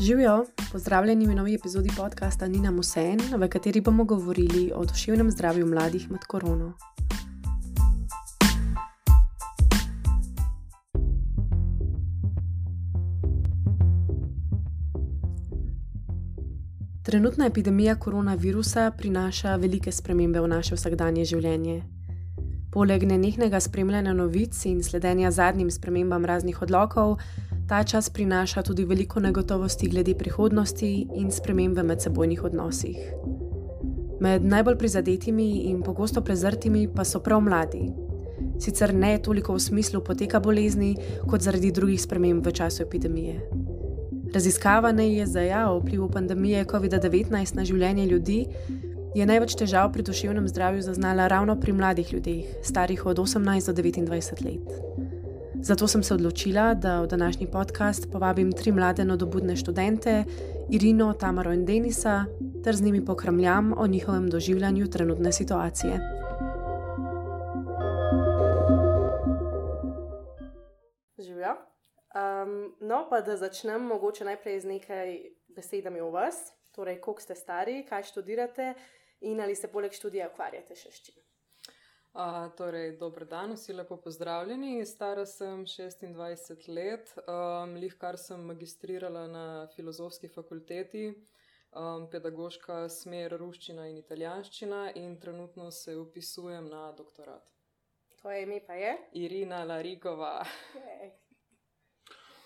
Živijo, pozdravljeni v novi epizodi podcasta Nina Musen, v kateri bomo govorili o duševnem zdravju mladih med korono. Trenutna epidemija koronavirusa prinaša velike spremembe v naše vsakdanje življenje. Poleg nenehnega spremljanja novic in sledenja zadnjim spremembam raznih odlokov, ta čas prinaša tudi veliko negotovosti glede prihodnosti in sprememb v medsebojnih odnosih. Med najbolj prizadetimi in pogosto prezrtimi pa so prav mladi. Sicer ne toliko v smislu poteka bolezni, kot zaradi drugih sprememb v času epidemije. Raziskava NIJZ-ja o vplivu pandemije COVID-19 na življenje ljudi je največ težav pri duševnem zdravju zaznala ravno pri mladih ljudeh, starih od 18 do 29 let. Zato sem se odločila, da v današnji podcast povabim tri mlade nadobudne študente, Irino, Tamaro in Denisa, ter z njimi pokramljam o njihovem doživljanju trenutne situacije. Živijo. Um, no, pa da začnem, mogoče najprej z nekaj besedami o vas. Torej, koliko ste stari, kaj študirate in ali se poleg študija ukvarjate še s čim. Uh, torej, dober dan, vsi lepo pozdravljeni. Stara sem 26 let, um, lih kar sem magistrirala na filozofski fakulteti, um, pedagoška smer ruščina in italijanščina, in trenutno se upisujem na doktorat. Tvoje ime pa je? Irina Larigova.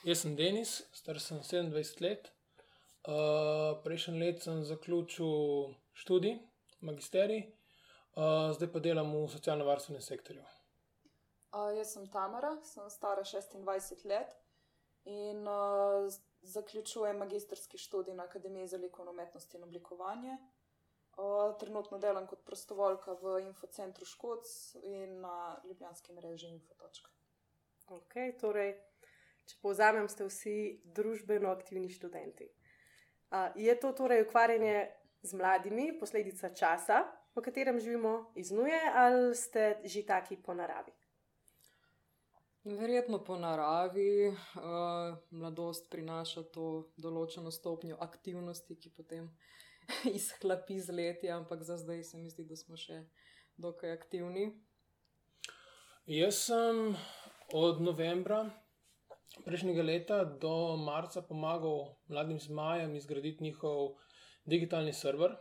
Jaz sem Denis, star sem 27 let. Uh, Prejšnji let sem zaključil študij, magisterij, uh, zdaj pa delam v socialno-varstvenem sektorju. Uh, jaz sem Tamara, sem stara 26 let in uh, zaključujem magistrski študij na Akademiji za likovno umetnost in oblikovanje. Uh, trenutno delam kot prostovoljka v infocentru Škoc in na ljubljanski mreži Infotočka. Ok, torej. Če povzamem, ste vsi družbeno aktivni študenti. Uh, je to torej ukvarjanje z mladimi, posledica časa, v katerem živimo, iznuje, ali ste že taki po naravi? Verjetno po naravi. Uh, mladost prinaša to določeno stopnjo aktivnosti, ki potem izhlapi z leti, ampak za zdaj se mi zdi, da smo še dokaj aktivni. Jaz sem od novembra prejšnjega leta do marca pomagal mladim zmajem izgraditi njihov digitalni server,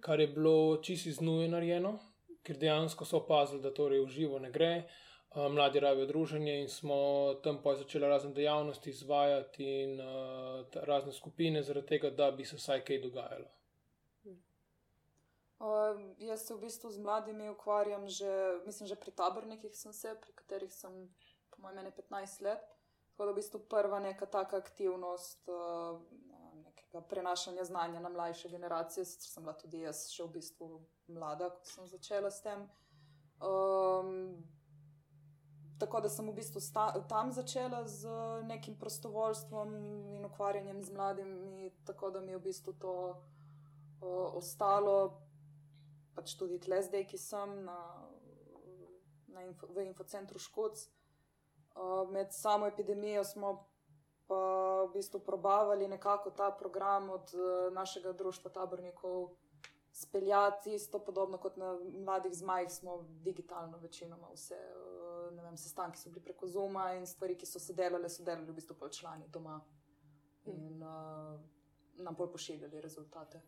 kar je bilo čisto iznuje narejeno, ker dejansko so opazili, da torej v živo ne gre. Mladi rabijo druženje in smo tam pa začeli razne dejavnosti izvajati in uh, razne skupine, zaradi tega, da bi se vsaj kaj dogajalo. Uh, jaz se v bistvu z mladimi ukvarjam že, mislim, že pri tabornikih, sem se, pri katerih sem, po mojem, 15 let. Tako da v bistvu prva neka taka aktivnost uh, nekega prenašanja znanja na mlajše generacije, sicer sem bila tudi jaz še v bistvu mlada, ko sem začela s tem. Um, tako da sem v bistvu sta, tam začela z nekim prostovoljstvom in ukvarjanjem z mladimi, tako da mi je v bistvu to uh, ostalo, pač tudi tle zdaj, ki sem na, na info, v infocentru Škots. Med samo epidemijo smo pa v bistvu probavali nekako ta program od uh, našega društva tabornikov speljati, isto podobno kot na mladih zmajih, smo digitalno večinoma vse, ne vem, sestanki so bili preko Zuma in stvari, ki so se delale, so delali v bistvu pol člani doma in uh, nam bolj pošiljali rezultate.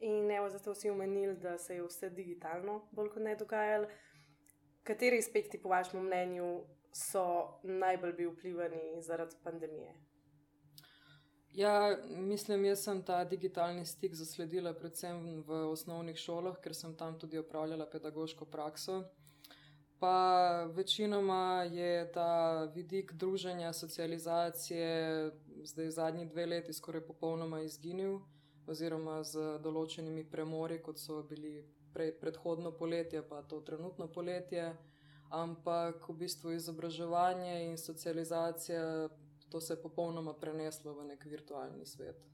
In evo, zato si omenili, da se je vse digitalno bolj kot ne dogajalo. Kateri aspekti, po vašem mnenju, so najbolj bili vplivani zaradi pandemije? Ja, mislim, jaz sem ta digitalni stik zasledila predvsem v osnovnih šolah, ker sem tam tudi opravljala pedagoško prakso. Pa večinoma je ta vidik druženja, socializacije zdaj zadnji dve leti skoraj popolnoma izginil, oziroma z določenimi premori, kot so bili pre, predhodno poletje, pa to trenutno poletje ampak v bistvu izobraževanje in socializacija, to se je popolnoma preneslo v nek virtualni svet.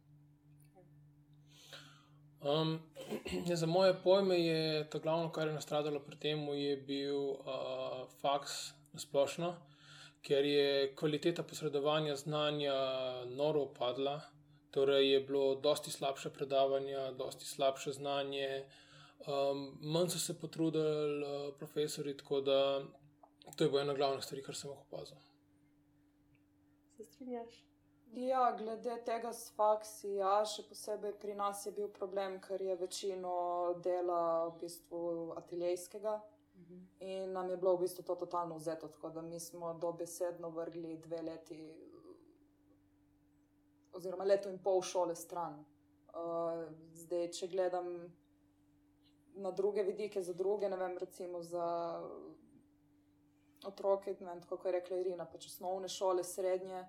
Um, ja, za moje pojme je to glavno, kar je nastradalo pri tem, bil uh, faks splošno, ker je kvaliteta posredovanja znanja noro upadla. Torej je bilo dosti slabše predavanje, dosti slabše znanje, um, manj so se potrudili uh, profesori, tako da to je bila ena glavnih stvari, kar sem jih opazil. Se strinjaš? Ja, glede tega s faksi, ja, še posebej pri nas je bil problem, ker je večino dela v bistvu ateljejskega in nam je bilo v bistvu to totalno vzeto, tako da mi smo dobesedno vrgli dve leti oziroma leto in pol šole stran. Uh, zdaj, če gledam na druge vidike, za druge, ne vem, recimo za otroke, vem, kako je rekla Irina, pač osnovne šole, srednje.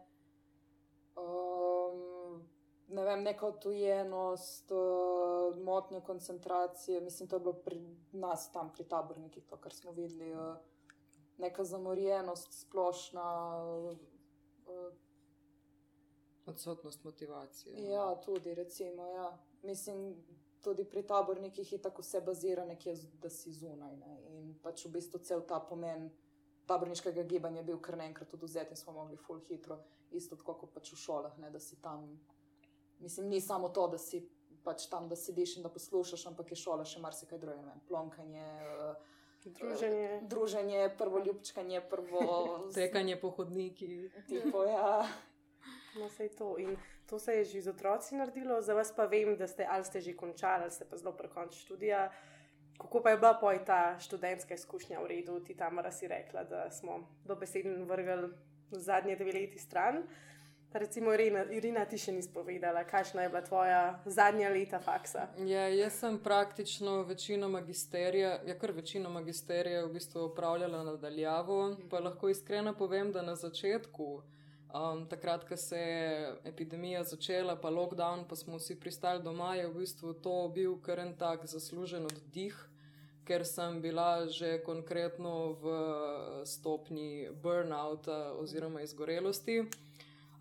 Um, ne vem, neka odtujenost, uh, motnje koncentracije, mislim, to je bilo pri nas tam, pri tabornikih, to, kar smo videli, uh, neka zamorjenost, splošna. Uh, Odsotnost motivacije. Ja, tudi, recimo, ja. mislim, tudi pri tabornikih je tako vse bazira nekje, da si zunaj. Ne? In pač v bistvu cel ta pomen taborniškega gibanja je bil kar naenkrat oduzet in smo mogli full hitro, isto tako kot pač v šolah, ne? da si tam. Mislim, ni samo to, da si pač tam, da sediš in da poslušaš, ampak je šola še marsikaj drugega. Plonkanje. Uh, Druženje. Druženje, prvo ljubčkanje, prvo. Tekanje po hodnikih. Tipo, ja. No, vse to. In to se je že z otroci naredilo, za vas pa vem, da ste ali ste že končali, ali ste pa zelo prekončali študija. Kako pa je bila poj ta študentska izkušnja v redu, ti tam raz rekla, da smo dobesedno vrgli zadnje dve leti stran. Recimo, Irina, Irina ti še nisi povedala, kakšna je bila tvoja zadnja leta faksa. Ja, jaz sem praktično večino magisterija, ja, kar večino magisterija v bistvu upravljala nadaljavo. Pa lahko iskreno povem, da na začetku. Um, takrat, ko se je epidemija začela, pa lockdown, pa smo vsi pristali doma, je v bistvu to bil kar en tak zaslužen oddih, ker sem bila že konkretno v stopni burnouta oziroma izgorelosti.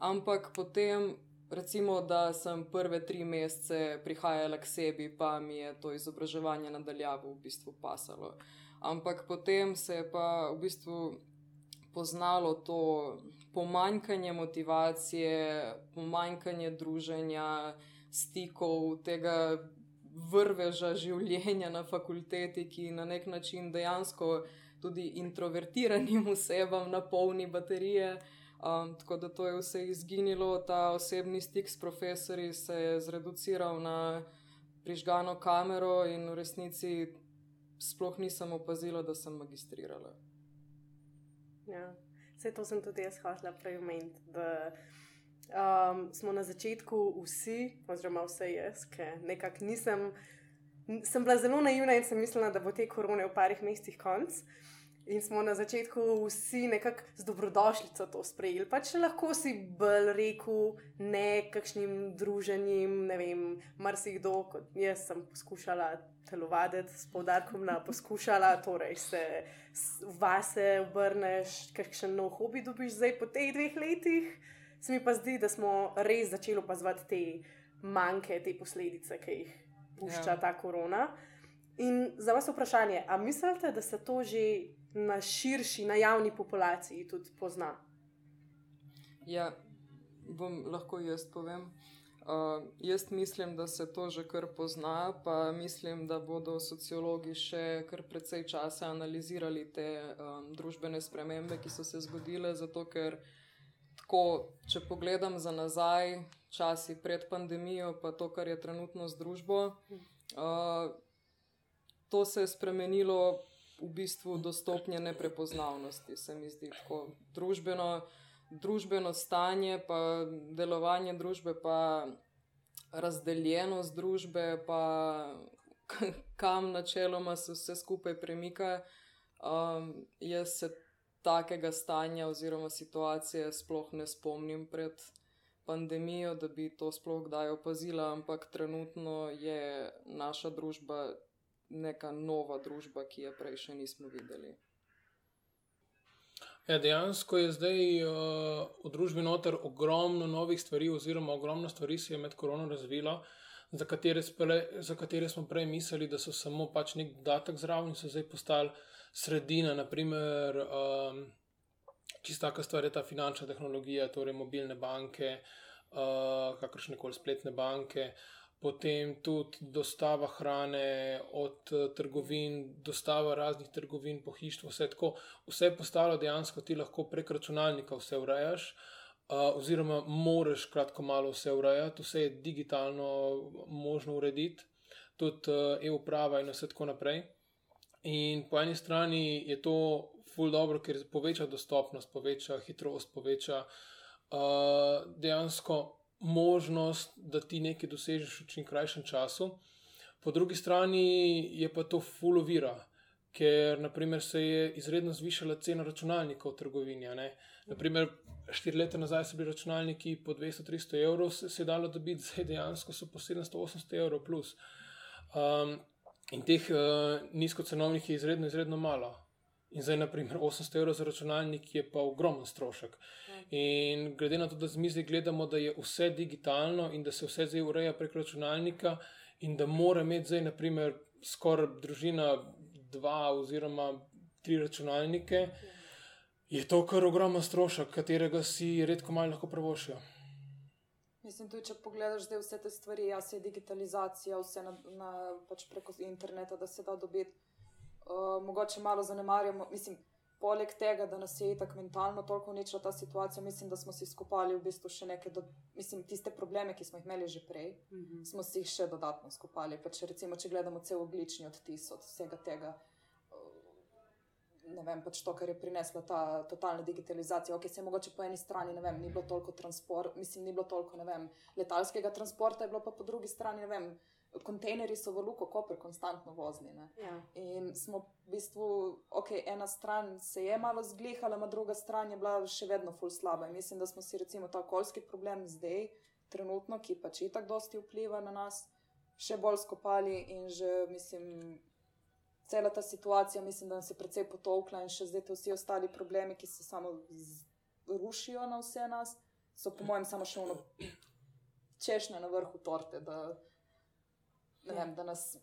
Ampak potem, recimo, da sem prve tri mesece prihajala k sebi, pa mi je to izobraževanje nadaljavo v bistvu pasalo. Ampak potem se je pa v bistvu poznalo to pomanjkanje motivacije, pomanjkanje druženja, stikov, tega vrveža življenja na fakulteti, ki na nek način dejansko tudi introvertiranim osebam napolni baterije. Um, tako da to je vse izginilo, ta osebni stik s profesori se je zreduciral na prižgano kamero, in v resnici sploh nisem opazila, da sem magistrirala. Ja. Vse to sem tudi jaz hotela prej omeniti. Da um, smo na začetku vsi, oziroma vse jaz, ki nekako nisem. Sem bila zelo naivna in sem mislila, da bo te korone v parih mestih konc. In smo na začetku vsi nekako z dobrodošlico to sprejeli. Pač lahko si bolj rekel, ne kakšnim druženjem, ne vem, marsikdo, kot jaz sem poskušala telovaditi s poudarkom na poskušala, torej se vase obrneš, kakšen nov hobi dobiš zdaj po teh dveh letih. Se mi pa zdi, da smo res začeli opazovati te manjke, te posledice, ki jih pušča ja. ta korona. In za vas vprašanje, ali mislite, da se to že na širši, na javni populaciji tudi pozna. Ja, bom lahko jaz povem. Uh, jaz mislim, da se to že kar pozna, pa mislim, da bodo sociologi še kar precej časa analizirali te um, družbene spremembe, ki so se zgodile. Zato, ker tako, če pogledam za nazaj, časi pred pandemijo, pa to, kar je trenutno z družbo, uh, to se je spremenilo v bistvu do stopnje neprepoznavnosti, se mi zdi tako družbeno, družbeno stanje, pa delovanje družbe, pa razdeljenost družbe, pa kam načeloma se vse skupaj premika. Um, jaz se takega stanja oziroma situacije sploh ne spomnim pred pandemijo, da bi to sploh kdaj opazila, ampak trenutno je naša družba neka nova družba, ki je prej še nismo videli. Ja, dejansko je zdaj uh, v družbi noter ogromno novih stvari, oziroma ogromno stvari se je med korono razvilo, za katere, spre, za katere smo prej mislili, da so samo pač nek dodatek zraven in so zdaj postali sredina. Naprimer, um, čista taka stvar je ta finančna tehnologija, torej mobilne banke. uh, kakršne koli spletne banke, potem tudi dostava hrane od uh, trgovin, dostava raznih trgovin, pohištvo, vse tako. Vse je postalo dejansko, ti lahko prek računalnika vse urejaš. Uh, oziroma, moraš kratko malo vse urejati, vse je digitalno možno urediti, tudi uh, e-uprava in vse tako naprej. In po eni strani je to ful dobro, ker poveča dostopnost, poveča hitrost, poveča uh, dejansko možnost, da ti nekaj dosežeš v čim krajšem času. Po drugi strani je pa to ful ovira, ker naprimer, se je izredno zvišala cena računalnikov v trgovini. Naprimer, štiri leta nazaj so bili računalniki po 200-300 evrov, se, se je dalo dobiti, zdaj dejansko so po 700-800 evrov plus. Um, in teh uh, nizkocenovnih je izredno, izredno malo. In zdaj, naprimer, 800 evrov za računalnik je pa ogromen strošek. Ja. In glede na to, da z mizi gledamo, da je vse digitalno in da se vse zdaj ureja prek računalnika, in da mora imeti zdaj, naprimer, skoraj družina dva oziroma tri računalnike, je to kar ogromen strošek, katerega si redko malo lahko pravošijo. Mislim, tudi če pogledaš zdaj vse te stvari, jaz je digitalizacija, vse na, na, pač preko interneta, da se da dobiti. Uh, mogoče malo zanemarjamo, mislim, poleg tega, da nas je tako mentalno toliko uničila ta situacija, mislim, da smo si skupali v bistvu še neke, do, mislim, tiste probleme, ki smo jih imeli že prej, mm -hmm. smo si jih še dodatno skupali. Pa če recimo, če gledamo cel oglični odtis od vsega tega, ne vem, pač to, kar je prinesla ta totalna digitalizacija. Ok, se je mogoče po eni strani, ne vem, ni bilo toliko transporta, mislim, ni bilo toliko, ne vem, letalskega transporta, je bilo pa po drugi strani, ne vem, kontejnerji so v Luko Koper konstantno vozili. Ja. In smo v bistvu, ok, ena stran se je malo zglihala, a druga stran je bila še vedno ful slaba. In mislim, da smo si recimo ta okoljski problem zdaj, trenutno, ki pač itak dosti vpliva na nas, še bolj skopali in že, mislim, cela ta situacija, mislim, da nas je precej potovkla in še zdaj te vsi ostali problemi, ki se samo rušijo na vse nas, so po mojem samo še ono češnja na vrhu torte, da, vem, da nas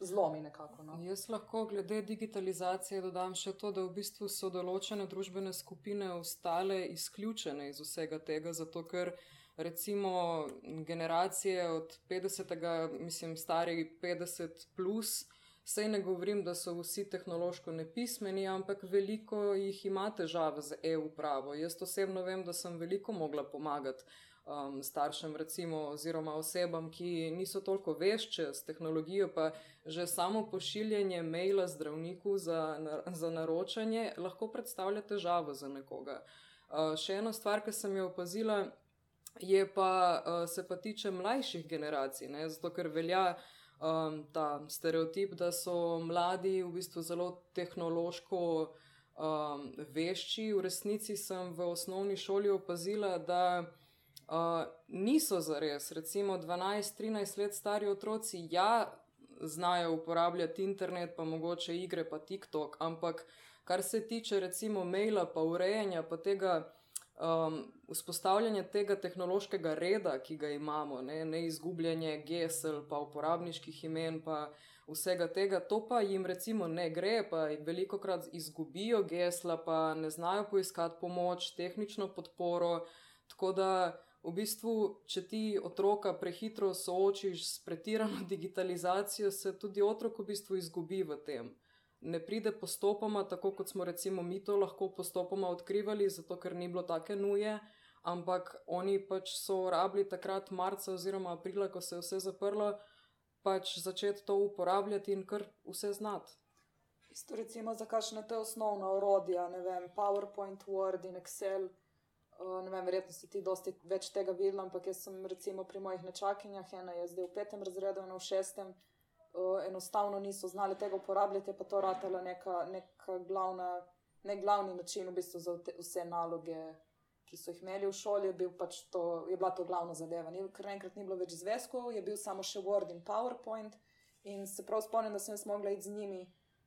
zlomi nekako. No. Jaz lahko glede digitalizacije dodam še to, da v bistvu so določene družbene skupine ostale izključene iz vsega tega, zato ker recimo generacije od 50, mislim, stari 50 plus, Sej ne govorim, da so vsi tehnološko nepismeni, ampak veliko jih ima težave z e-upravo. Jaz osebno vem, da sem veliko mogla pomagati um, staršem, recimo, oziroma osebam, ki niso toliko vešče s tehnologijo, pa že samo pošiljanje maila zdravniku za, za naročanje lahko predstavlja težavo za nekoga. Uh, še ena stvar, ki sem jo opazila, je pa, uh, se pa tiče mlajših generacij, ne? zato ker velja um, ta stereotip, da so mladi v bistvu zelo tehnološko um, vešči. V resnici sem v osnovni šoli opazila, da uh, niso zares, recimo 12-13 let stari otroci, ja, znajo uporabljati internet, pa mogoče igre, pa TikTok, ampak kar se tiče recimo maila, pa urejanja, pa tega um, vzpostavljanje tega tehnološkega reda, ki ga imamo, ne, ne izgubljanje gesel, pa uporabniških imen, pa vsega tega, to pa jim recimo ne gre, pa veliko krat izgubijo gesla, pa ne znajo poiskati pomoč, tehnično podporo. Tako da v bistvu, če ti otroka prehitro soočiš s pretirano digitalizacijo, se tudi otrok v bistvu izgubi v tem ne pride postopoma, tako kot smo recimo mi to lahko postopoma odkrivali, zato ker ni bilo take nuje, ampak oni pač so rabili takrat marca oziroma aprila, ko se je vse zaprlo, pač začeti to uporabljati in kar vse znati. Isto recimo za kakšne te osnovne orodja, ne vem, PowerPoint, Word in Excel. Uh, vem, verjetno si ti dosti več tega videl, ampak jaz sem recimo pri mojih nečakinjah, ena je zdaj v petem razredu, ena v šestem, uh, enostavno niso znali tega uporabljati, pa to ratela neka, neka glavna, ne glavni način v bistvu za vse naloge, ki so jih imeli v šoli, je, bil pač to, je bila to glavna zadeva. Ni, ker enkrat ni bilo več zvezkov, je bil samo še Word in PowerPoint in se prav spomnim, da sem jaz mogla iti z njimi.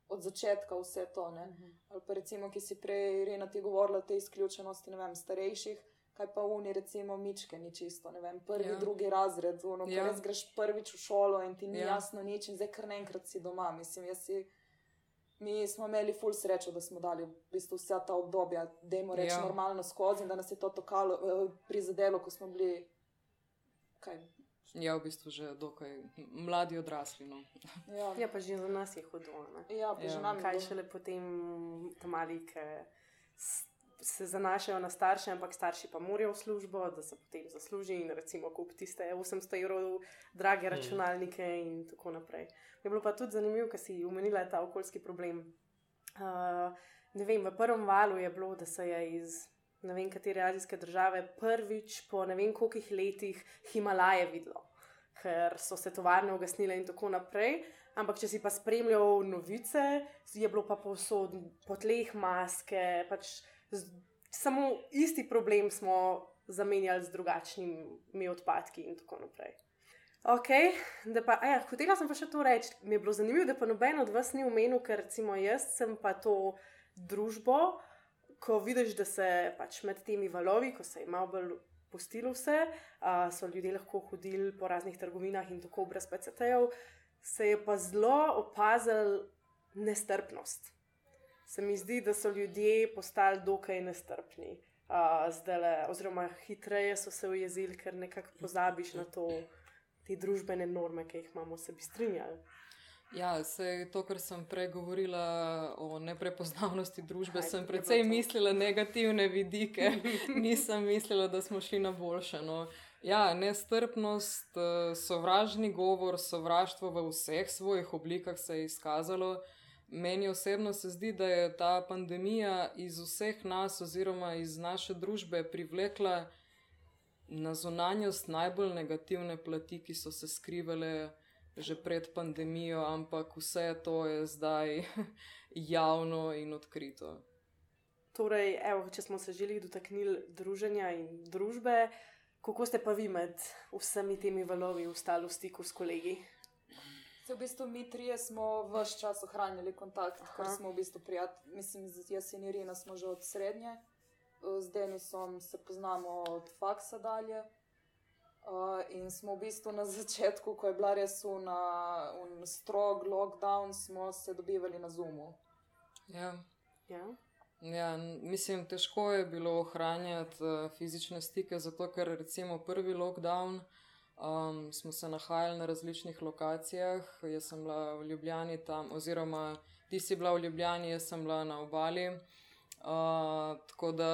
Od začetka vse to. Uh mhm. -huh. Ali pa recimo, ki si prej, Rena, ti govorila o tej izključenosti, ne vem, starejših kaj pa oni, recimo, mičke, ni čisto, ne vem, prvi, ja. drugi razred, ono, ja. res greš prvič v šolo in ti ni ja. jasno nič in zdaj kar naenkrat si doma. Mislim, jaz si mi smo imeli ful srečo, da smo dali v bistvu vsa ta obdobja, da jim reči Ja. normalno skozi in da nas je to tokalo, eh, prizadelo, ko smo bili. Kaj? Ja, v bistvu že dokaj mladi odrasli. No. Ja, Ja, pa že za nas je hudo. Ne? ja, pa Ja. že nam je Kaj šele potem tam mali, ki se zanašajo na starše, ampak starši pa morajo v službo, da se potem zasluži in recimo kup tiste 800 evrov drage računalnike in tako naprej. Je bilo pa tudi zanimivo, ker si umenila ta okoljski problem. Uh, ne vem, v prvem valu je bilo, da se je iz ne vem katere azijske države prvič po ne vem kolikih letih Himalaje videlo, ker so se tovarne ugasnile in tako naprej. Ampak, če si pa spremljal novice, je bilo pa povsod po tleh maske, pač z, samo isti problem smo zamenjali z drugačnimi odpadki in tako naprej. Ok, da pa, ja, hotela sem pa še to reči. Mi je bilo zanimivo, da pa noben od vas ni omenil, ker recimo jaz sem pa to družbo, ko vidiš, da se pač med temi valovi, ko se je malo bolj pustilo vse, uh, so ljudje lahko hodili po raznih trgovinah in tako brez PCT-jev, se je pa zelo opazil nestrpnost. Se mi zdi, da so ljudje postali dokaj nestrpni. Uh, zdajle, oziroma, hitreje so se ujezili, ker nekako pozabiš na to, te družbene norme, ki jih imamo, se bi strinjali. Ja, se to, kar sem prej govorila o neprepoznavnosti družbe, Aj, sem precej mislila negativne vidike, nisem mislila, da smo šli na boljše. No. Ja, nestrpnost, eh, sovražni govor, sovraštvo v vseh svojih oblikah se je izkazalo. Meni osebno se zdi, da je ta pandemija iz vseh nas, oziroma iz naše družbe, privlekla na zunanjost najbolj negativne plati, ki so se skrivale že pred pandemijo, ampak vse to je zdaj javno in odkrito. Torej, evo, če smo se želeli dotaknili druženja in družbe, kako ste pa vi med vsemi temi valovi ostali v stiku s kolegi? Se v bistvu mi trije smo vse čas ohranjali kontakt, Aha. ker smo v bistvu prijatelji. Mislim, z jaz in Irina smo že od srednje, z Denisom se poznamo od faksa dalje. Uh, in smo v bistvu na začetku, ko je bila res una, un strog lockdown, smo se dobivali na Zoomu. Ja. Ja? Ja, mislim, težko je bilo ohranjati uh, fizične stike, zato ker recimo prvi lockdown um, smo se nahajali na različnih lokacijah. Jaz sem bila v Ljubljani tam, oziroma ti si bila v Ljubljani, jaz sem bila na obali. Uh, tako da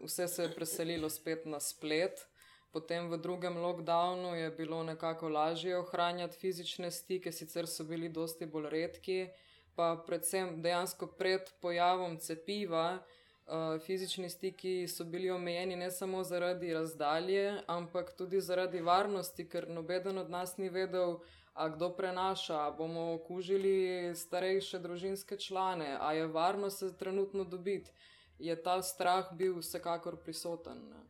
vse se je preselilo spet na splet. Potem v drugem lockdownu je bilo nekako lažje ohranjati fizične stike, sicer so bili dosti bolj redki, pa predvsem dejansko pred pojavom cepiva. Uh, fizični stiki so bili omejeni ne samo zaradi razdalje, ampak tudi zaradi varnosti, ker nobeden od nas ni vedel, a kdo prenaša, bomo okužili starejše družinske člane, a je varno se trenutno dobiti. Je ta strah bil vsekakor prisoten. Ne?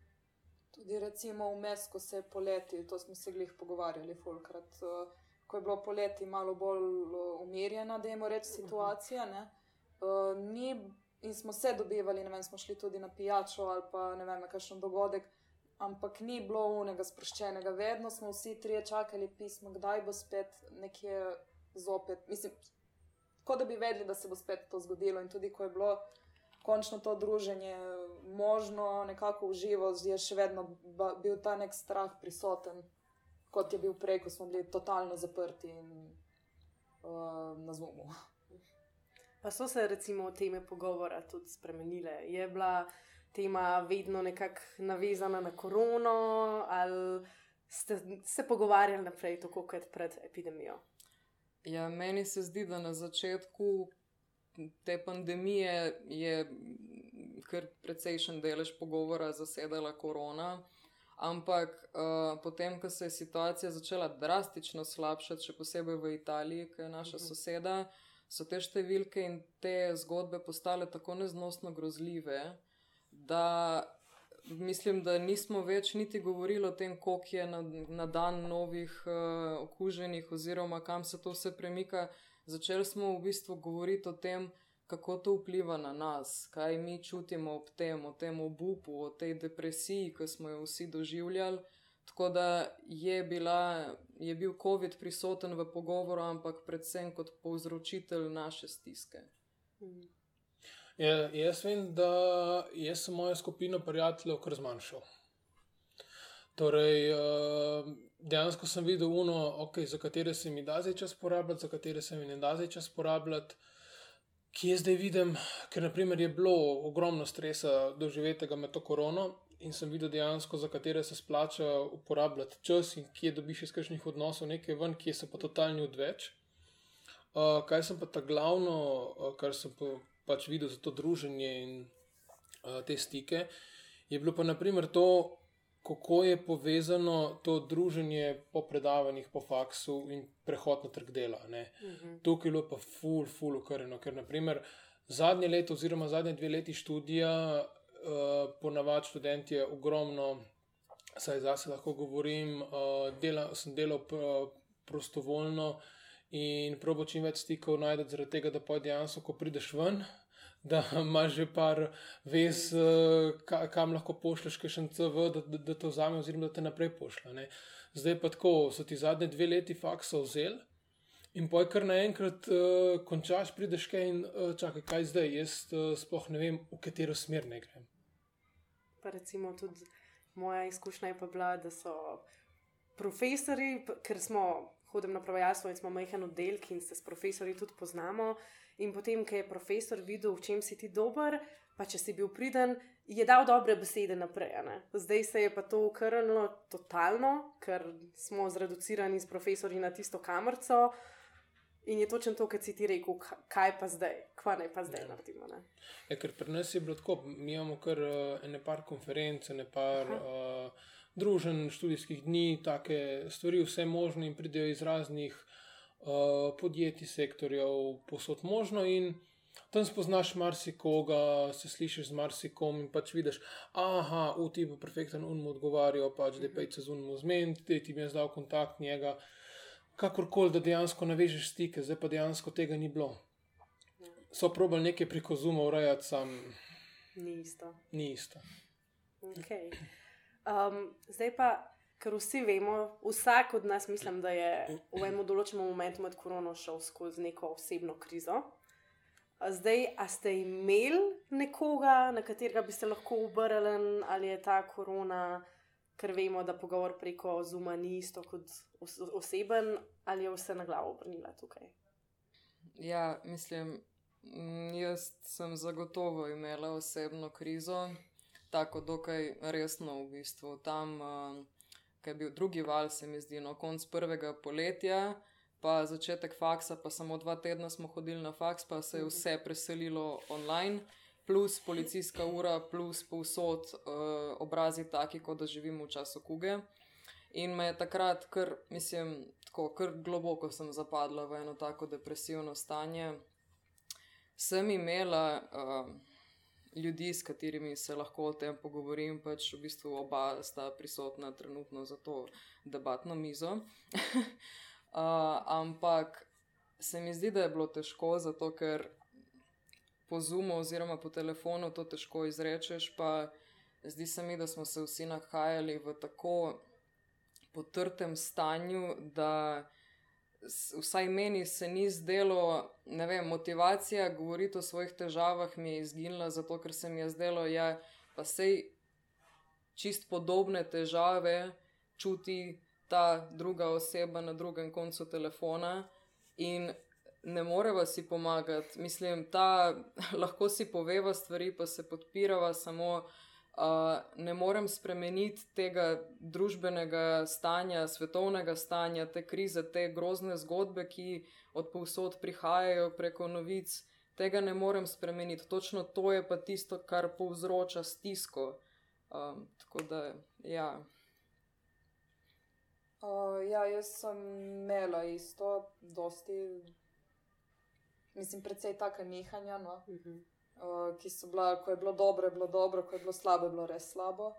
Tudi recimo vmes, ko se poleti, to smo se glih pogovarjali, fulkrat, uh, ko je bilo poleti malo bolj uh, umirjena, da je reči situacija. Ne, uh, ni, in smo se dobivali, ne vem, smo šli tudi na pijačo ali pa ne vem, kakšen dogodek, ampak ni bilo unega sproščenega. Vedno smo vsi trije čakali pismo, kdaj bo spet nekje zopet. Mislim, kot da bi vedeli, da se bo spet to zgodilo. In tudi ko je bilo končno to druženje možno, nekako uživo, je še vedno bil ta nek strah prisoten, kot je bil prej, ko smo bili totalno zaprti in uh, na zumu. Pa so se recimo teme pogovora tudi spremenile. Je bila tema vedno nekako navezana na korono, ali ste se pogovarjali naprej, tako kot pred epidemijo? Ja, meni se zdi, da na začetku te pandemije je kar precejšen delež pogovora zasedala korona. Ampak uh, potem, ko se je situacija začela drastično slabšati, še posebej v Italiji, ki je naša Mhm. soseda, so te številke in te zgodbe postale tako neznosno grozljive, da mislim, da nismo več niti govorili o tem, koliko je na, na dan novih uh, okuženih, oziroma kam se to vse premika. Začeli smo v bistvu govoriti o tem, kako to vpliva na nas, kaj mi čutimo ob tem, o tem obupu, o tej depresiji, ki smo jo vsi doživljali. Tako da je, bila, je bil COVID prisoten v pogovoru, ampak predvsem kot povzročitelj naše stiske. Ja, jaz vem, da jaz sem mojo skupino prijateljev kar zmanjšal. Torej, uh, dejansko sem videl, uno, okay, za katere se mi da zdaj čas porabljati, za katere se mi ne da zdaj čas porabljati. Kje zdaj vidim, ker naprimer, je bilo ogromno stresa doživetega med to korono in sem videl dejansko, za katere se splača uporabljati čas in kje dobiš iz kakšnih odnosov nekaj ven, kje so pa totalni odveč. Uh, kaj sem pa ta glavno, uh, kar sem pa, pač videl za to druženje in uh, te stike, je bilo pa naprimer to, kako je povezano to druženje po predavanjih, po faksu in prehod na trg dela. Uh -huh. Tukaj je bilo pa ful, ful, ukreno, ker naprimer zadnje leto oziroma zadnje dve leti študija, uh, ponavadi študent je ogromno, saj zase lahko govorim, uh, dela, sem delal pr prostovoljno in probo čim več stikov najdete, zaradi tega, da pa dejansko, ko prideš ven, da imaš že par vez, eh, kam lahko pošleš, kaj še CV, da, da, da to vzame, oziroma da te naprej pošlje. Ne. Zdaj pa tako, so ti zadnje dve leti faksa vzeli. In poj, kar naenkrat uh, končaš, prideš kaj in uh, čakaj, kaj zdaj. Jaz uh, sploh ne vem, v katero smer ne grem. Pa recimo tudi moja izkušnja je pa bila, da so profesori, ker smo hodili na prevajalstvo in smo majhen oddelek in se s profesori tudi poznamo. In potem, ko je profesor videl, v čem si ti dober, pa če si bil priden, je dal dobre besede naprej. Ne? Zdaj se je pa to ukrnilo totalno, ker smo zreducirani s profesori na tisto kamerco. In je točno to, kar si ti rekel, kaj pa zdaj, kva naj pa zdaj ja. naredimo. Ja, ker pri nas je bilo tako, mi imamo kar uh, ene par konferenc, ene par uh, družen študijskih dni, take stvari, vse možne in pridejo iz raznih podjetij, sektorjev, posod možno. In tam spoznaš marsikoga, se slišiš z marsikom in pač vidiš, ah, v ti bo perfekten un mu odgovarjal, pač da pej se z unom zmeniti, da ti bi jaz dal kontakt njega. Kakorkoli, da dejansko navežeš stike, zdaj pa dejansko tega ni bilo. So probali nekaj preko zuma urejati, sam. Ni isto. Ni isto. Okay. Um, zdaj pa ker vsi vemo, vsak od nas, mislim, da je v enem določenem momentu med korono šel skozi neko osebno krizo. Zdaj, a ste imeli nekoga, na katerega bi se lahko obrnili, ali je ta korona, ker vemo, da pogovor preko Zuma ni isto kot oseben, ali je vse na glavo obrnila tukaj? Ja, mislim, jaz sem zagotovo imela osebno krizo, tako dokaj resno v bistvu. Tam, uh, ki je bil drugi val, se mi zdi, no, konc prvega poletja, pa začetek faksa, pa samo dva tedna smo hodili na faks, pa se je mhm. vse preselilo online, plus policijska ura, plus povsod uh, obrazi taki, kot da živimo v času kuge. In me je takrat, kar, mislim, tako, kar globoko sem zapadla v eno tako depresivno stanje. Sem imela uh, ljudi, s katerimi se lahko o tem pogovorim, pač v bistvu oba sta prisotna trenutno za to debatno mizo. uh, ampak se mi zdi, da je bilo težko, zato ker po Zoomu oziroma po telefonu to težko izrečeš. Pa zdi se mi, da smo se vsi nahajali v tako potrtem stanju, da vsaj meni se ni zdelo, ne vem, motivacija govoriti o svojih težavah mi je izginila, zato ker se mi je zdelo, da ja, pa sej čist podobne težave čuti ta druga oseba na drugem koncu telefona in ne moreva si pomagati. Mislim, da lahko si poveva stvari, pa se podpirava samo ne morem spremeniti tega družbenega stanja, svetovnega stanja, te krize, te grozne zgodbe, ki od povsod prihajajo preko novic. Tega ne morem spremeniti. Točno to je pa tisto, kar povzroča stisko. Um, tako da, ja. Uh, ja, jaz sem imela isto, dosti, mislim, precej taka nehanja. No? Uh mhm. -huh. Uh, ki so bila, ko je bilo dobro, je bilo dobro, ko je bilo slabo, je bilo res slabo.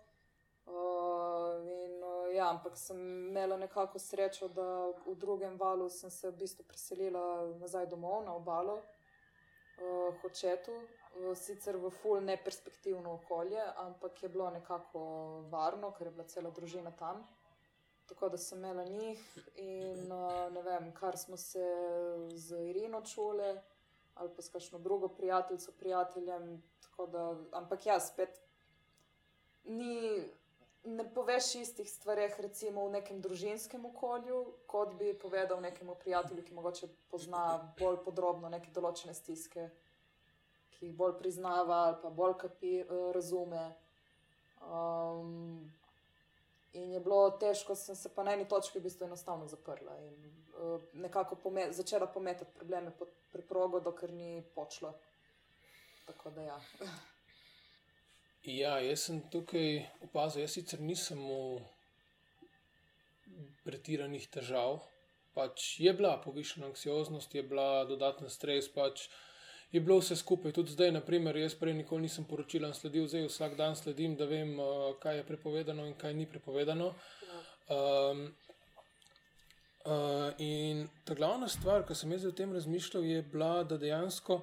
Uh, in, uh, ja, ampak sem imela nekako srečo, da v drugem valu sem se v bistvu preselila nazaj domov na obalo, uh, hočetu, uh, sicer v full neperspektivno okolje, ampak je bilo nekako varno, ker je bila cela družina tam. Tako da sem imela njih in uh, ne vem, kar smo se z Irino čuli ali pa s kakšno drugo prijateljico, prijateljem. Da, ampak ja, spet ni, ne poveš istih stvareh, recimo v nekem družinskem okolju, kot bi povedal nekemu prijatelju, ki mogoče pozna bolj podrobno neke določene stiske, ki jih bolj priznava ali pa bolj kapi, razume. Um, In je bilo težko, sem se pa na eni točki v bistvu enostavno zaprla in nekako pome začela pometati probleme pod preprogo, dokler ni počlo. Tako da ja. Ja, jaz sem tukaj opazil, jaz sicer nisem v pretiranih težav. Pač je bila povišena anksioznost, je bila dodatna stres, pač je bilo vse skupaj. Tudi zdaj, naprimer, jaz prej nikoli nisem poročila in sledil, zdaj vsak dan sledim, da vem, uh, kaj je prepovedano in kaj ni prepovedano. Um, uh, in ta glavna stvar, ki sem jaz o tem razmišljal, je bila, da dejansko.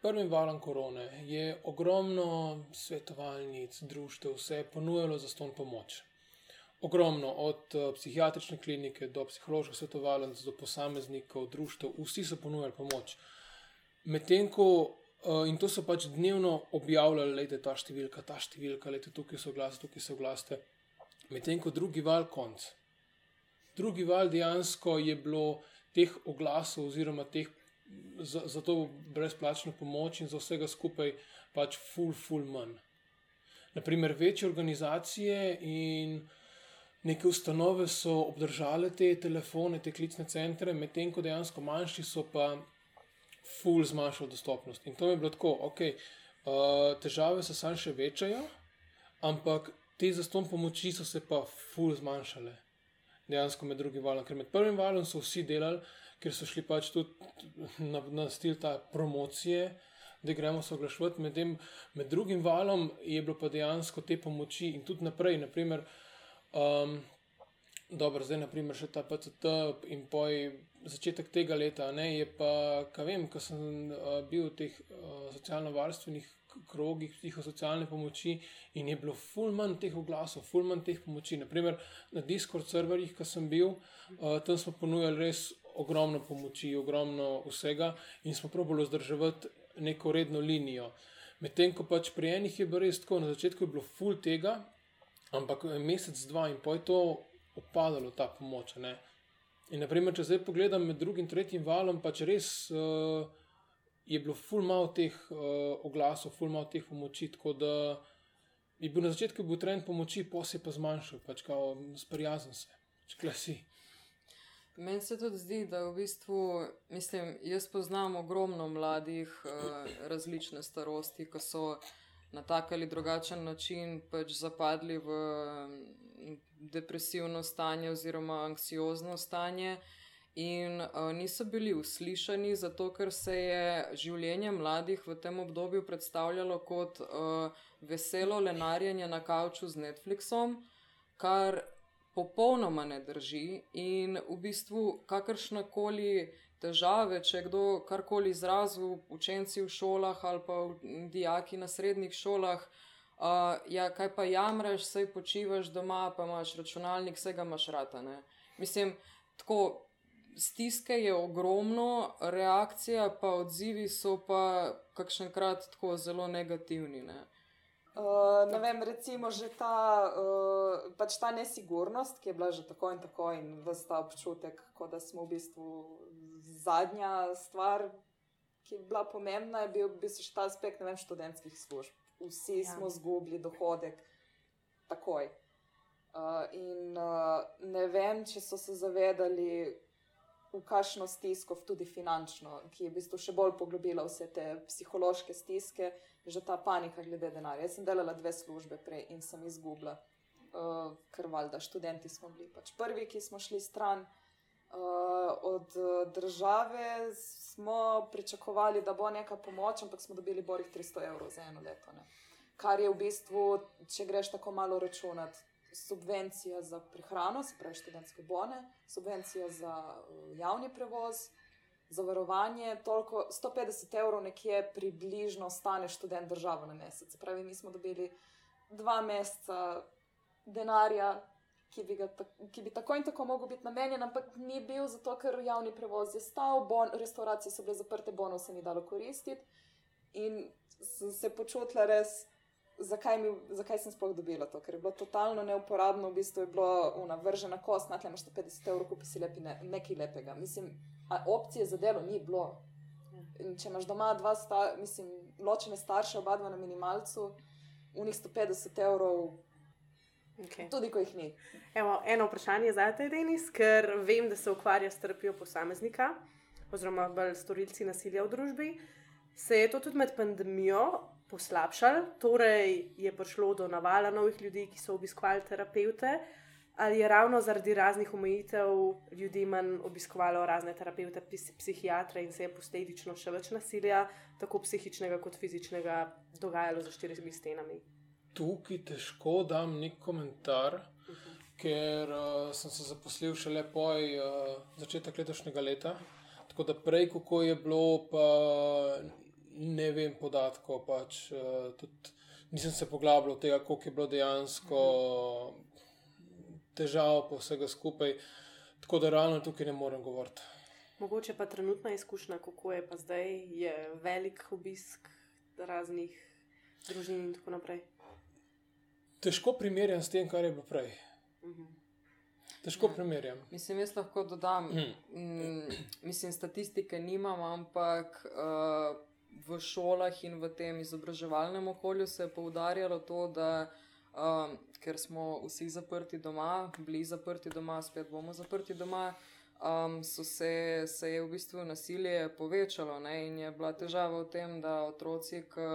Prvim valom korone je ogromno svetovalnic, društev, vse ponujalo za ston pomoč. Ogromno, od uh, psihiatrične klinike do psiholoških svetovalnic, do posameznikov, društev, vsi so ponujali pomoč. Medtem ko, uh, in to so pač dnevno objavljali, da je ta številka, ta številka, da je tukaj so glasite, tukaj so glasite. Medtem ko drugi val konc. Drugi val dejansko je bilo teh oglasov, oziroma teh za, za to brezplačno pomoč in za vsega skupaj pač full, full manj. Naprimer, večje organizacije in neke ustanove so obdržale te telefone, te klicne centre, medtem ko dejansko manjši so pa ful zmanjšal dostopnost. In to je bilo tako, ok, uh, težave se sam še večajo, ampak te zaston pomoči so se pa ful zmanjšale. Dejansko med drugim valom, ker med prvim valom so vsi delali, ker so šli pač tudi na, na stil ta promocije, da gremo se oglašovati. Med, med drugim valom je bilo pa dejansko te pomoči in tudi naprej. Naprimer, um, dobro, zdaj naprimer še ta PCT in poj začetek tega leta, ne, je pa, kaj vem, ko sem uh, bil v teh uh, socialno-varstvenih krogih, psihosocialne pomoči in je bilo ful manj teh oglasov, ful manj teh pomoči. Naprimer na Discord serverjih, ki sem bil, uh, tam smo ponujali res ogromno pomoči, ogromno vsega in smo probali vzdrževati neko redno linijo. Medtem ko pač pri enih je bilo res tako, na začetku je bilo ful tega, ampak mesec, dva in pol je to upadalo, ta pomoč. Ne. In, naprimer, če zdaj pogledam med drugim in tretjim valom, pač res uh, je bilo ful malo teh uh, oglasov, ful malo teh pomoči. Tako da je bil na začetku bil trend pomoči, posebej pa zmanjšal, pač kao sprijazen se, pač klasi. Meni se tudi zdi, da v bistvu, mislim, jaz poznam ogromno mladih uh, različne starosti, ki so na tak ali drugačen način pač zapadli v depresivno stanje oziroma anksiozno stanje. In uh, niso bili uslišani, zato ker se je življenje mladih v tem obdobju predstavljalo kot uh, veselo lenarjenje na kavču z Netflixom, kar popolnoma ne drži. In v bistvu kakršne koli težave, če kdo karkoli izrazil, učenci v šolah ali pa dijaki na srednjih šolah, uh, ja, kaj pa jamraš, sej počivaš doma, pa imaš računalnik, vse ga imaš rata. Ne? Mislim, tako stiske je ogromno, reakcija pa odzivi so pa kakšenkrat tako zelo negativni. Ne? Uh, ne vem, recimo že ta, uh, pač ta nesigurnost, ki je bila že tako in tako, in vsta občutek, da smo v bistvu zadnja stvar, ki je bila pomembna, je bil v bistvu še ta aspekt vem, študentskih služb vsi ja. smo izgubili dohodek takoj. Uh, in uh, ne vem, če so se zavedali, v kakšno stisko, tudi finančno, ki je v bistvu še bolj poglobila vse te psihološke stiske, že ta panika glede denarja. Jaz sem delala dve službe prej in sem izgubila, uh, ker valjda študenti smo bili pač prvi, ki smo šli stran. Uh, od države smo pričakovali, da bo neka pomoč, ampak smo dobili borih 300 evrov za eno leto. Ne. Kar je v bistvu, če greš tako malo računati, subvencija za prehrano, se pravi študentske bone, subvencija za uh, javni prevoz, zavarovanje, toliko 150 evrov nekje približno stane študent državo na mesec. Se pravi, mi smo dobili dva meseca denarja ki bi, ta, ki bi tako in tako mogel biti namenjen, ampak ni bil, zato ker javni prevoz je stal, bon, restauracije so bile zaprte, bonov se ni dalo koristiti. In sem se počutila res, zakaj, mi, zakaj sem sploh dobila to, ker je bilo totalno neuporabno, v bistvu je bilo navržena kost, na tleh imaš 50 evrov, kupi si lepi ne, nekaj lepega. Mislim, opcije za delo ni bilo. In če imaš doma dva, sta, mislim, ločene starše, oba dva na minimalcu, v njih 150 evrov. Okay. Tudi, ko jih ni. Evo, eno vprašanje za te, Denis, ker vem, da se ukvarja s trpijo posameznika, oziroma bolj storilci nasilja v družbi. Se je to tudi med pandemijo poslabšalo, torej je prišlo do navala novih ljudi, ki so obiskovali terapeute, ali je ravno zaradi raznih omejitev ljudi manj obiskovalo razne terapeute, psihiatre in se je posledično še več nasilja, tako psihičnega kot fizičnega, dogajalo za štirimi stenami. Tukaj težko dam nek komentar, uh -huh. ker uh, sem se zaposlil šele po uh, začetku letošnjega leta. Tako da prej, kako je bilo, pa ne vem podatkov. Pač, uh, nisem se poglabljal v tega, koliko je bilo dejansko težav, pa vsega skupaj. Tako da realno tukaj ne morem govoriti. Mogoče pa trenutna izkušnja, kako je pa zdaj, je velik obisk raznih družin in tako naprej. Težko primerjam s tem, kar je bilo prej. Uh mhm. -huh. Težko ja. primerjam. Mislim, jaz lahko dodam, mm. Mm, mislim, statistike nimam, ampak uh, v šolah in v tem izobraževalnem okolju se je poudarjalo to, da um, ker smo vsi zaprti doma, bili zaprti doma, spet bomo zaprti doma, um, se, se je v bistvu nasilje povečalo ne? in je bila težava v tem, da otroci, ki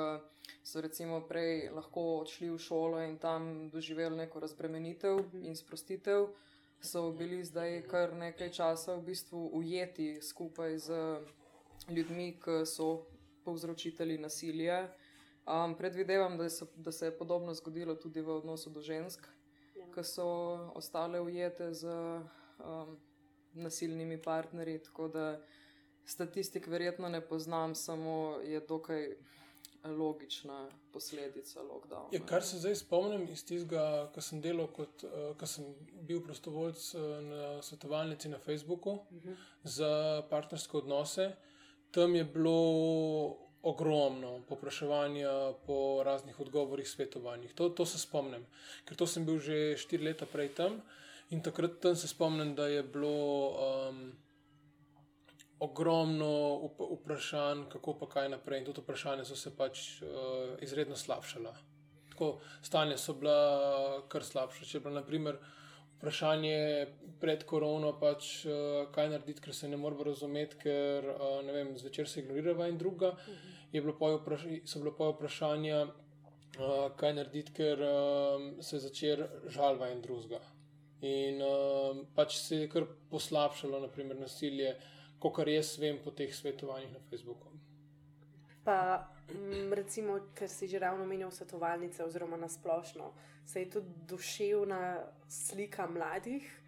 so recimo prej lahko odšli v šolo in tam doživeli neko razbremenitev in sprostitev. So bili zdaj kar nekaj časa v bistvu ujeti skupaj z ljudmi, ki so povzročitelji nasilja. Um, predvidevam, da, so, da se je podobno zgodilo tudi v odnosu do žensk, ja. ki so ostale ujete z um, nasilnimi partnerji. Tako da statistik verjetno ne poznam, samo je dokaj logična posledica lockdowna. Ja, kar se zdaj spomnim iz tistega, ko sem delal, kot uh, sem bil prostovoljc uh, na svetovalnici na Facebooku uh mhm. -huh. za partnerske odnose tam je bilo ogromno popraševanja po raznih odgovorih, svetovanjih. To, to se spomnim, ker to sem bil že štiri leta prej tam in takrat tam se spomnim, da je bilo um, ogromno vprašanj, kako pa kaj naprej. In tudi vprašanja so se pač uh, izredno slabšala. Tako stanje so bila kar slabša. Če je bilo, naprimer, vprašanje pred korono, pač, uh, kaj narediti, ker se ne moremo razumeti, ker uh, vem, zvečer se ignorira in druga. Uh -huh. bilo so bilo pa vprašanja, uh, kaj narediti, ker um, se začer žalva in druga. In uh, pač se je kar poslabšalo, naprimer, nasilje, kot jaz vem po teh svetovanjih na Facebooku. Pa, mm, recimo, ker si že ravno omenil svetovalnice, oziroma na splošno, se je tudi duševna slika mladih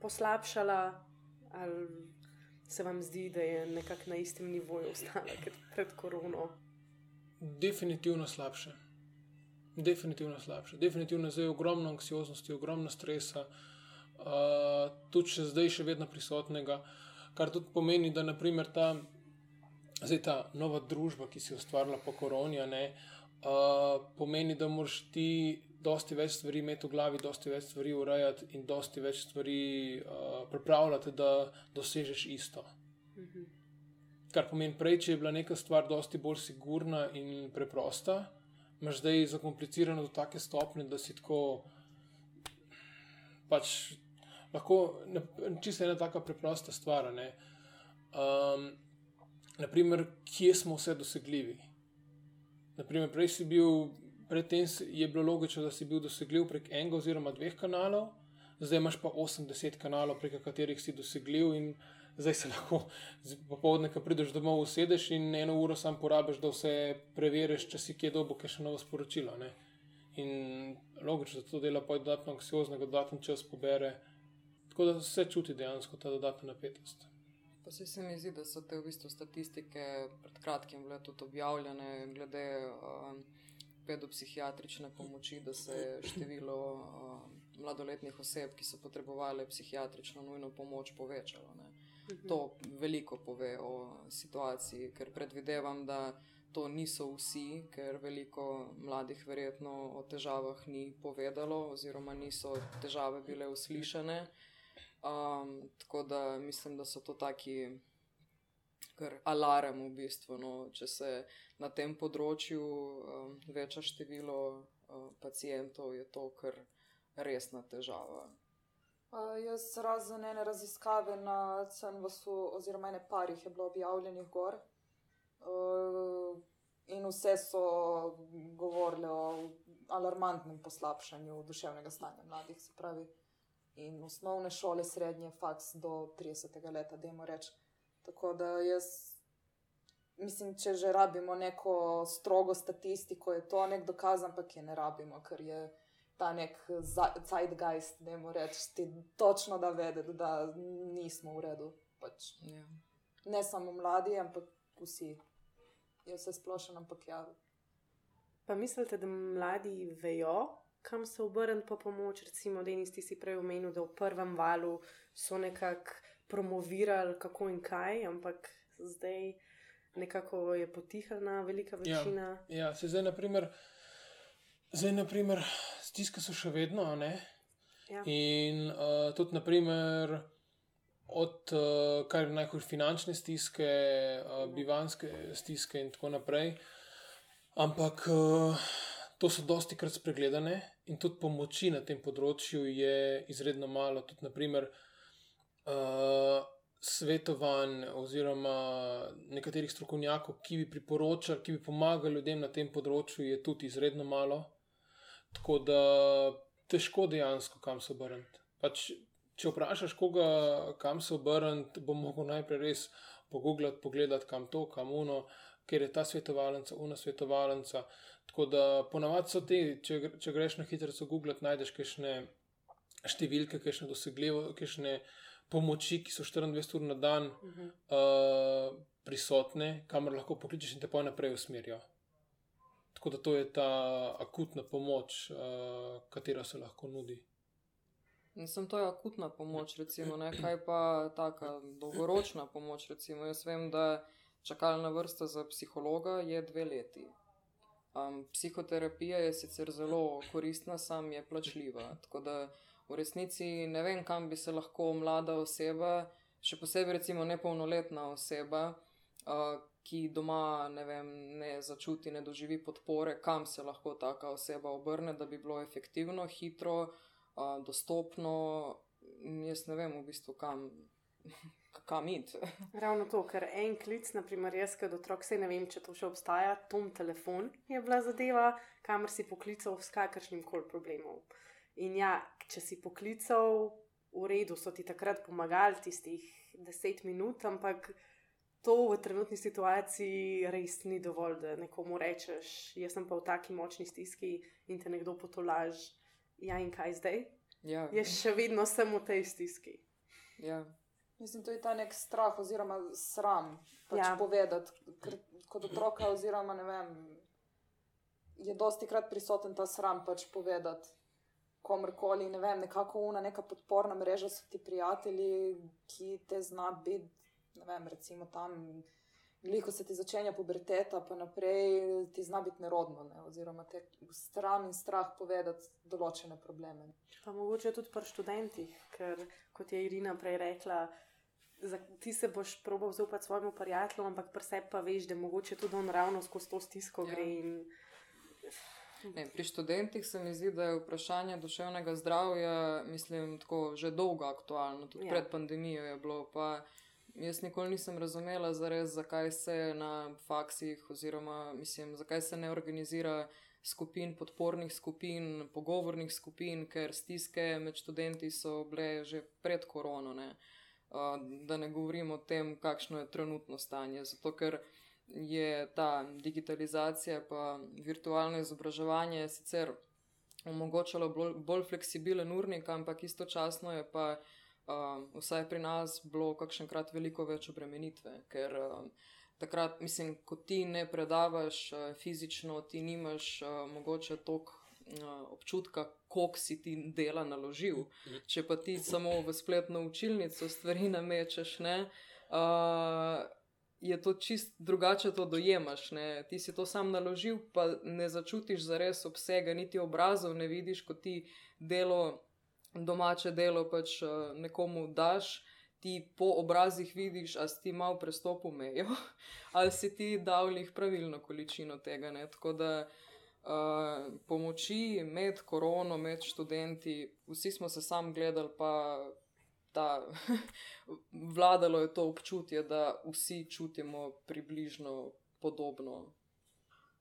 poslabšala, ali se vam zdi, da je nekako na istem nivoju ostala kot pred korono? Definitivno slabše. Definitivno slabše. Definitivno je ogromno anksioznosti, ogromno stresa, uh, tudi še zdaj, še vedno prisotnega, kar tudi pomeni, da naprimer ta, zdaj, ta nova družba, ki se je ustvarila po koroni, ne, uh, pomeni, da moraš ti dosti več stvari imeti v glavi, dosti več stvari urejati in dosti več stvari uh, pripravljati, da dosežeš isto. Mhm. Kar pomeni, prej, če je bila neka stvar dosti bolj sigurna in preprosta, imaš zdaj zakomplicirano do take stopne, da si tako pač lahko čisto ena taka preprosta stvar. Um, naprimer, kje smo vse dosegljivi. Naprimer, prej si bil predtem je bilo logično, da si bil dosegljiv prek enega oziroma dveh kanalov, zdaj imaš pa 80 kanalov, prek katerih si dosegljiv in zdaj se lahko popoldne, ko prideš domov, usedeš in eno uro sam porabiš, da vse preveriš, če si kje dobo, kaj še novo sporočilo. Ne? In logično, da to dela pa dodatno anksiozno, da dodatno čas pobere. Tako da se čuti dejansko ta dodatna napetost. Pa se mi zdi, da so te v bistvu statistike pred kratkim bile tudi objavljene glede. Uh, pedopsihiatrične pomoči, da se je število uh, mladoletnih oseb, ki so potrebovali psihiatrično nujno pomoč, povečalo. Ne. To veliko pove o situaciji, ker predvidevam, da to niso vsi, ker veliko mladih verjetno o težavah ni povedalo, oziroma niso težave bile uslišane. Um, tako da mislim, da so to taki kar alarm v bistvu. No, če se na tem področju um, veča število uh, pacijentov, je to kar resna težava. Uh, jaz razen ene raziskave na CNVS-u, oziroma ene parih je bilo objavljenih gor. Uh, in vse so govorile o alarmantnem poslabšanju duševnega stanja mladih, se pravi, in osnovne šole, srednje, faks do 30. leta, da jim rečem. Tako da jaz mislim, če že rabimo neko strogo statistiko, je to nek dokaz, ampak je ne rabimo, ker je ta nek zeitgeist, da jim rečemo, točno da vedeti, da nismo v redu. Pač. Ja. Ne samo mladi, ampak vsi. Je vse splošno, ampak ja. Pa mislite, da mladi vejo, kam se obrniti po pomoč? Recimo, da nisi si prej omenil, da v prvem valu so nekako promovirali, kako in kaj, ampak zdaj nekako je potihnjena velika Ja, večina. ja se zdaj, naprimer, zdaj, naprimer, stiske so še vedno? Ja. In uh, tudi, naprimer, od uh, kar najhujše finančne stiske, uh, bivanske stiske in tako naprej. Ampak uh, to so dosti krat spregledane in tudi pomoči na tem področju je izredno malo. Tudi, naprimer, uh, svetovanj oziroma nekaterih strokovnjakov, ki bi priporočali, ki bi pomagali ljudem na tem področju, je tudi izredno malo. Tako da težko dejansko kam se obrniti. Pač, če vprašaš koga, kam se obrniti, bo mogel najprej res pogooglati, pogledati, kam to, kam uno, ker je ta svetovalnica, una svetovalnica. Tako da ponavadi so te, če, če greš na hitro googlati, najdeš kakšne številke, kakšne dosegljivo, kakšne pomoči, ki so 24 ur na dan Mhm. uh, prisotne, kamor lahko pokličeš in te pa naprej usmerijo. Tako da to je ta akutna pomoč, uh, katera se lahko nudi. Mislim, to je akutna pomoč, recimo, ne? kaj pa taka dolgoročna pomoč. Recimo. Jaz vem, da čakalna vrsta za psihologa je dve leti. Um, psihoterapija je sicer zelo koristna, sam je plačljiva. Tako da v resnici ne vem, kam bi se lahko mlada oseba, še posebej recimo nepolnoletna oseba, uh, ki doma ne, vem, ne začuti, ne doživi podpore, kam se lahko taka oseba obrne, da bi bilo efektivno, hitro, uh, dostopno. Jaz ne vem, v bistvu, kam, kam iti. Ravno to, ker en klic, naprimer, jaz kot otrok, se ne vem, če to še obstaja, tom telefon je bila zadeva, kamor si poklical s kakršnim koli problemom. In ja, če si poklical, v redu so ti takrat pomagali tistih deset minut, ampak to v trenutni situaciji res ni dovolj, da nekomu rečeš, jaz sem pa v taki močni stiski in te nekdo potolaž. Ja, in kaj zdaj? Ja, Jaz še vedno sem v tej stiski. ja. Mislim, to je ta nek strah oziroma sram pač Ja. povedati. Ker kot otroka, oziroma ne vem, je dosti krat prisoten ta sram pač povedati komorkoli. Ne vem, nekako una neka podporna mreža so ti prijatelji, ki te zna biti, ne vem, recimo tam. Veliko se ti začenja puberteta, pa naprej ti zna biti nerodno, ne? oziroma te stran in strah povedati določene probleme. Pa mogoče tudi pri študentih, ker kot je Irina prej rekla, za, ti se boš probal zaupati svojemu prijatelju, ampak pri sebi pa veš, da mogoče tudi on ravno skozi to stisko Ja. gre. In, Ne, pri študentih se mi zdi, da je vprašanje duševnega zdravja, mislim, tako že dolgo aktualno, tudi Ja. pred pandemijo je bilo. Pa jaz nikoli nisem razumela, zares, zakaj se na faksih, oziroma mislim, zakaj se ne organizira skupin, podpornih skupin, pogovornih skupin, ker stiske med študenti so bile že pred korono. Ne. Uh, da ne govorim o tem, kakšno je trenutno stanje. Zato, ker je ta digitalizacija in virtualno izobraževanje sicer omogočalo bolj, bolj fleksibilen urnik, ampak istočasno je pa uh, vsaj pri nas bilo kakšenkrat veliko več obremenitve, ker uh, takrat, mislim, ko ti ne predavaš uh, fizično, ti nimaš uh, mogoče toliko občutka, koliko si ti dela naložil. Če pa ti samo v spletno učilnico stvari namečeš, ne, uh, je to čist drugače to dojemaš. Ne. Ti si to sam naložil, pa ne začutiš zares obsega, niti obrazov ne vidiš, ko ti delo, domače delo pač uh, nekomu daš ti po obrazih vidiš, ali si ti malo prestopil mejo, ali si ti dal jih pravilno količino tega. Ne? Tako da uh, pomoči med korono, med študenti, vsi smo se sam gledali, pa ta, vladalo je to občutje, da vsi čutimo približno podobno.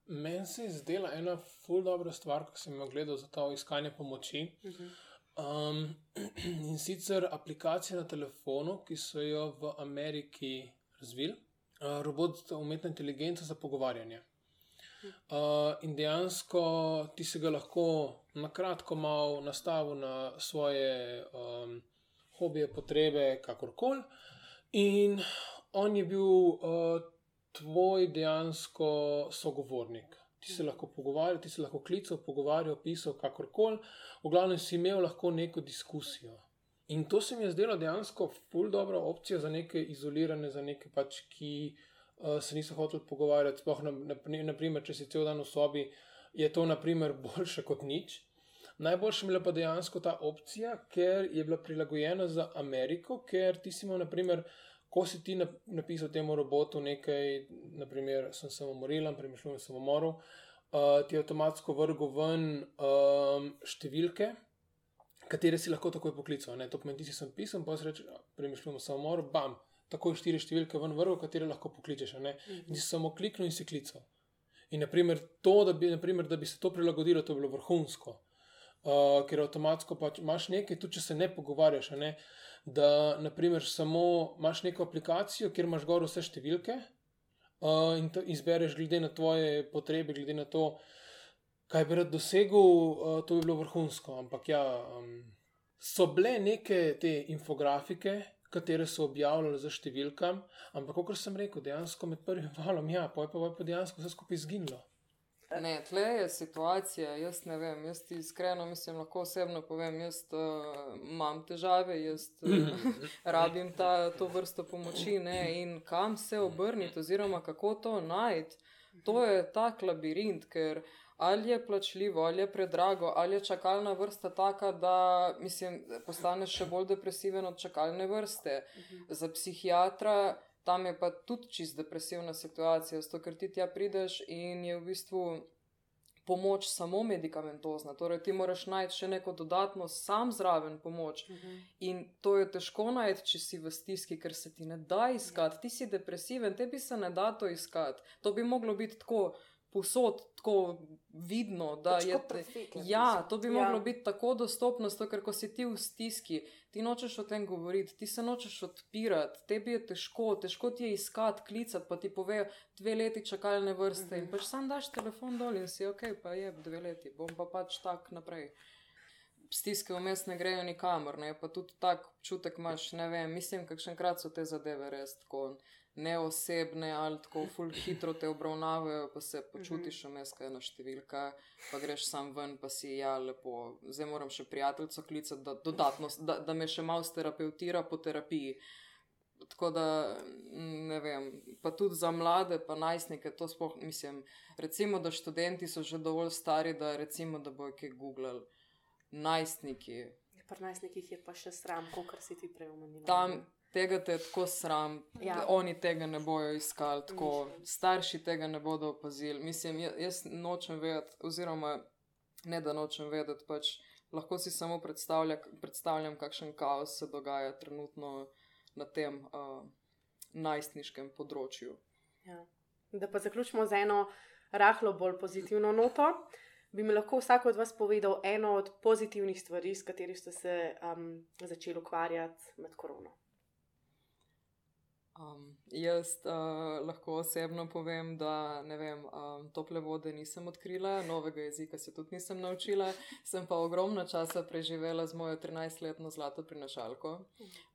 Meni se je zdela ena ful dobra stvar, ko sem jo gledal za to iskanje pomoči. Uh. -huh. Um, in sicer aplikacija na telefonu, ki so jo v Ameriki razvili, uh, robot za umetno inteligenco za pogovarjanje. Uh, in dejansko ti se ga lahko na kratko malo nastavi na svoje um, hobije, potrebe, kakorkoli. In on je bil uh, tvoj dejansko sogovornik ti se lahko pogovarjal, ti se lahko klical, pogovarjal, pisal, kakorkoli, v glavnem si imel lahko neko diskusijo. In to se mi je zdelo dejansko ful dobro opcija za neke izolirane, za neke pač, ki uh, se niso hoteli pogovarjati. Sploh, na, na, naprimer, če si cel dan v sobi, je to boljše kot nič. Najboljša je pa dejansko ta opcija, ker je bila prilagojena za Ameriko, ker ti si imel, naprimer, ko si ti napisal temu robotu nekaj, naprimer, sem se umoril, premišljujem se umoril, uh, ti je avtomatsko vrgel ven um, številke, katere si lahko takoj poklical. Ne? To pomeni, ti si sem pisal, pa si reče, premišljujem se umoril, bam, takoj štiri številke ven vrgel, katere lahko pokličeš. In si samo kliknil in si klical. In naprimer, to, da bi, naprimer, da bi se to prilagodilo, to bi bilo vrhunsko. Uh, ker avtomatsko pač imaš nekaj, tudi če se ne pogovarjaš. Ne? Da naprimer, samo imaš neko aplikacijo, kjer imaš gor vse številke uh, in izbereš glede na tvoje potrebe, glede na to, kaj bi rad dosegel, uh, to bi bilo vrhunsko. Ampak ja, um, so bile neke te infografike. Katere so objavljali za številkami, ampak, kot sem rekel, dejansko med prvim valom, ja, pa je pa, pa dejansko vse skupaj izginilo. Ne, tle je situacija, jaz ne vem, jaz ti iskreno mislim, lahko osebno povem, jaz uh, imam težave, jaz uh, rabim ta, to vrsto pomoči ne, in kam se obrniti, oziroma kako to najti. To je tak labirint, ker ali je plačljivo, ali je predrago, ali je čakalna vrsta taka, da mislim, postaneš še bolj depresiven od čakalne vrste. Za psihiatra tam je pa tudi čist depresivna situacija, zato ker ti tja prideš in je v bistvu pomoč samo medicamentozna. Torej, ti moraš najti še neko dodatno, sam zraven pomoč. Uh mhm. -huh. In to je težko najti, če si v stiski, ker se ti ne da iskati. Ti si depresiven, tebi se ne da to iskati. To bi moglo biti tako posod tako vidno, da Pač je to. Ja, to bi ja. moglo biti tako dostopno, zato, ker ko si ti v stiski, ti nočeš o tem govoriti, ti se nočeš odpirati, tebi je težko, težko ti je iskati, klicati, pa ti povejo dve leti čakalne vrste mm -hmm. in mhm. pač sam daš telefon dol in si ok, pa je dve leti, bom pa pač tak naprej. Stiske vmes ne grejo nikamor, ne? pa tudi tak čutek imaš, ne vem, mislim, kakšenkrat so te zadeve res tako neosebne ali tako ful hitro te obravnavajo, pa se počutiš mhm. vmes, kaj je ena številka, pa greš sam ven, pa si ja, lepo. Zdaj moram še prijateljico klicati, da, dodatno, da, da me še malo sterapeutira po terapiji. Tako da ne vem, pa tudi za mlade, pa najstnike, to sploh mislim. Recimo, da študenti so že dovolj stari, da recimo, da bojo kaj googlali. Najstniki. Ja, pri najstnikih je pa še sram, kot si ti prej omenil. Tam, tega te je tako sram, ja. oni tega ne bojo iskali, tako starši tega ne bodo opazili. Mislim, jaz nočem vedeti, oziroma ne da nočem vedeti, pač lahko si samo predstavlja, predstavljam, kakšen kaos se dogaja trenutno na tem uh, najstniškem področju. Ja. Da pa zaključimo z eno rahlo bolj pozitivno noto. Bi mi lahko vsak od vas povedal eno od pozitivnih stvari, s katerimi ste se um, začeli ukvarjati med korono? Um, jaz uh, lahko osebno povem, da vem, um, tople vode nisem odkrila, novega jezika se tudi nisem naučila, sem pa ogromno časa preživela z mojo 13-letno zlato prinašalko,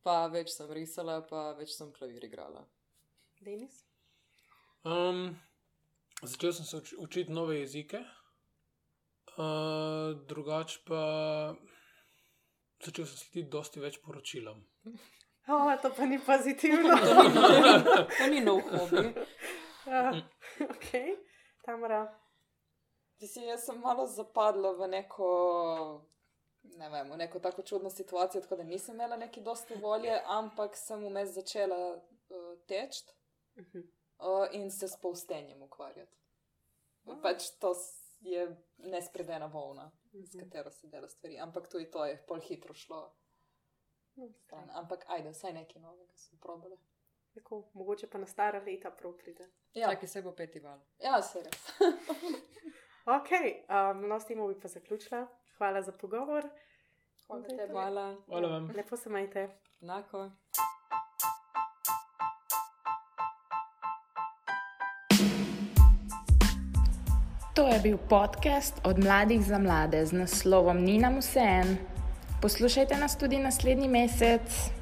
pa več sem risala, pa več sem klavir igrala. Denis? Um, začel sem se uč učiti nove jezike. Uh, drugač pa začel sem slediti dosti več poročilom. Oh, to pa ni pozitivno. To ni nov hobi. uh, ok, Tamara. Si, jaz sem malo zapadla v neko, ne vem, v neko tako čudno situacijo, tako da nisem imela neki dosti volje, ampak sem vmes začela uh, teči Mhm. uh, in se s povstenjem ukvarjati. Pač to je nespredena volna, s Mhm. katero se dela stvari, ampak tudi to je pol hitro šlo. Stran. Ampak ajde, vsaj nekaj novega sem probala. Tako, mogoče pa na stara leta prav pride. Ja, Čakaj, se bo peti val. ja se res. Ok, um, no, s tem bi pa zaključila. Hvala za pogovor. Hvala Da je tebi. to. Hvala. Hvala vam. Lepo se majte. Enako. To je bil podcast od mladih za mlade z naslovom Ni nam vse en. Poslušajte nas tudi naslednji mesec.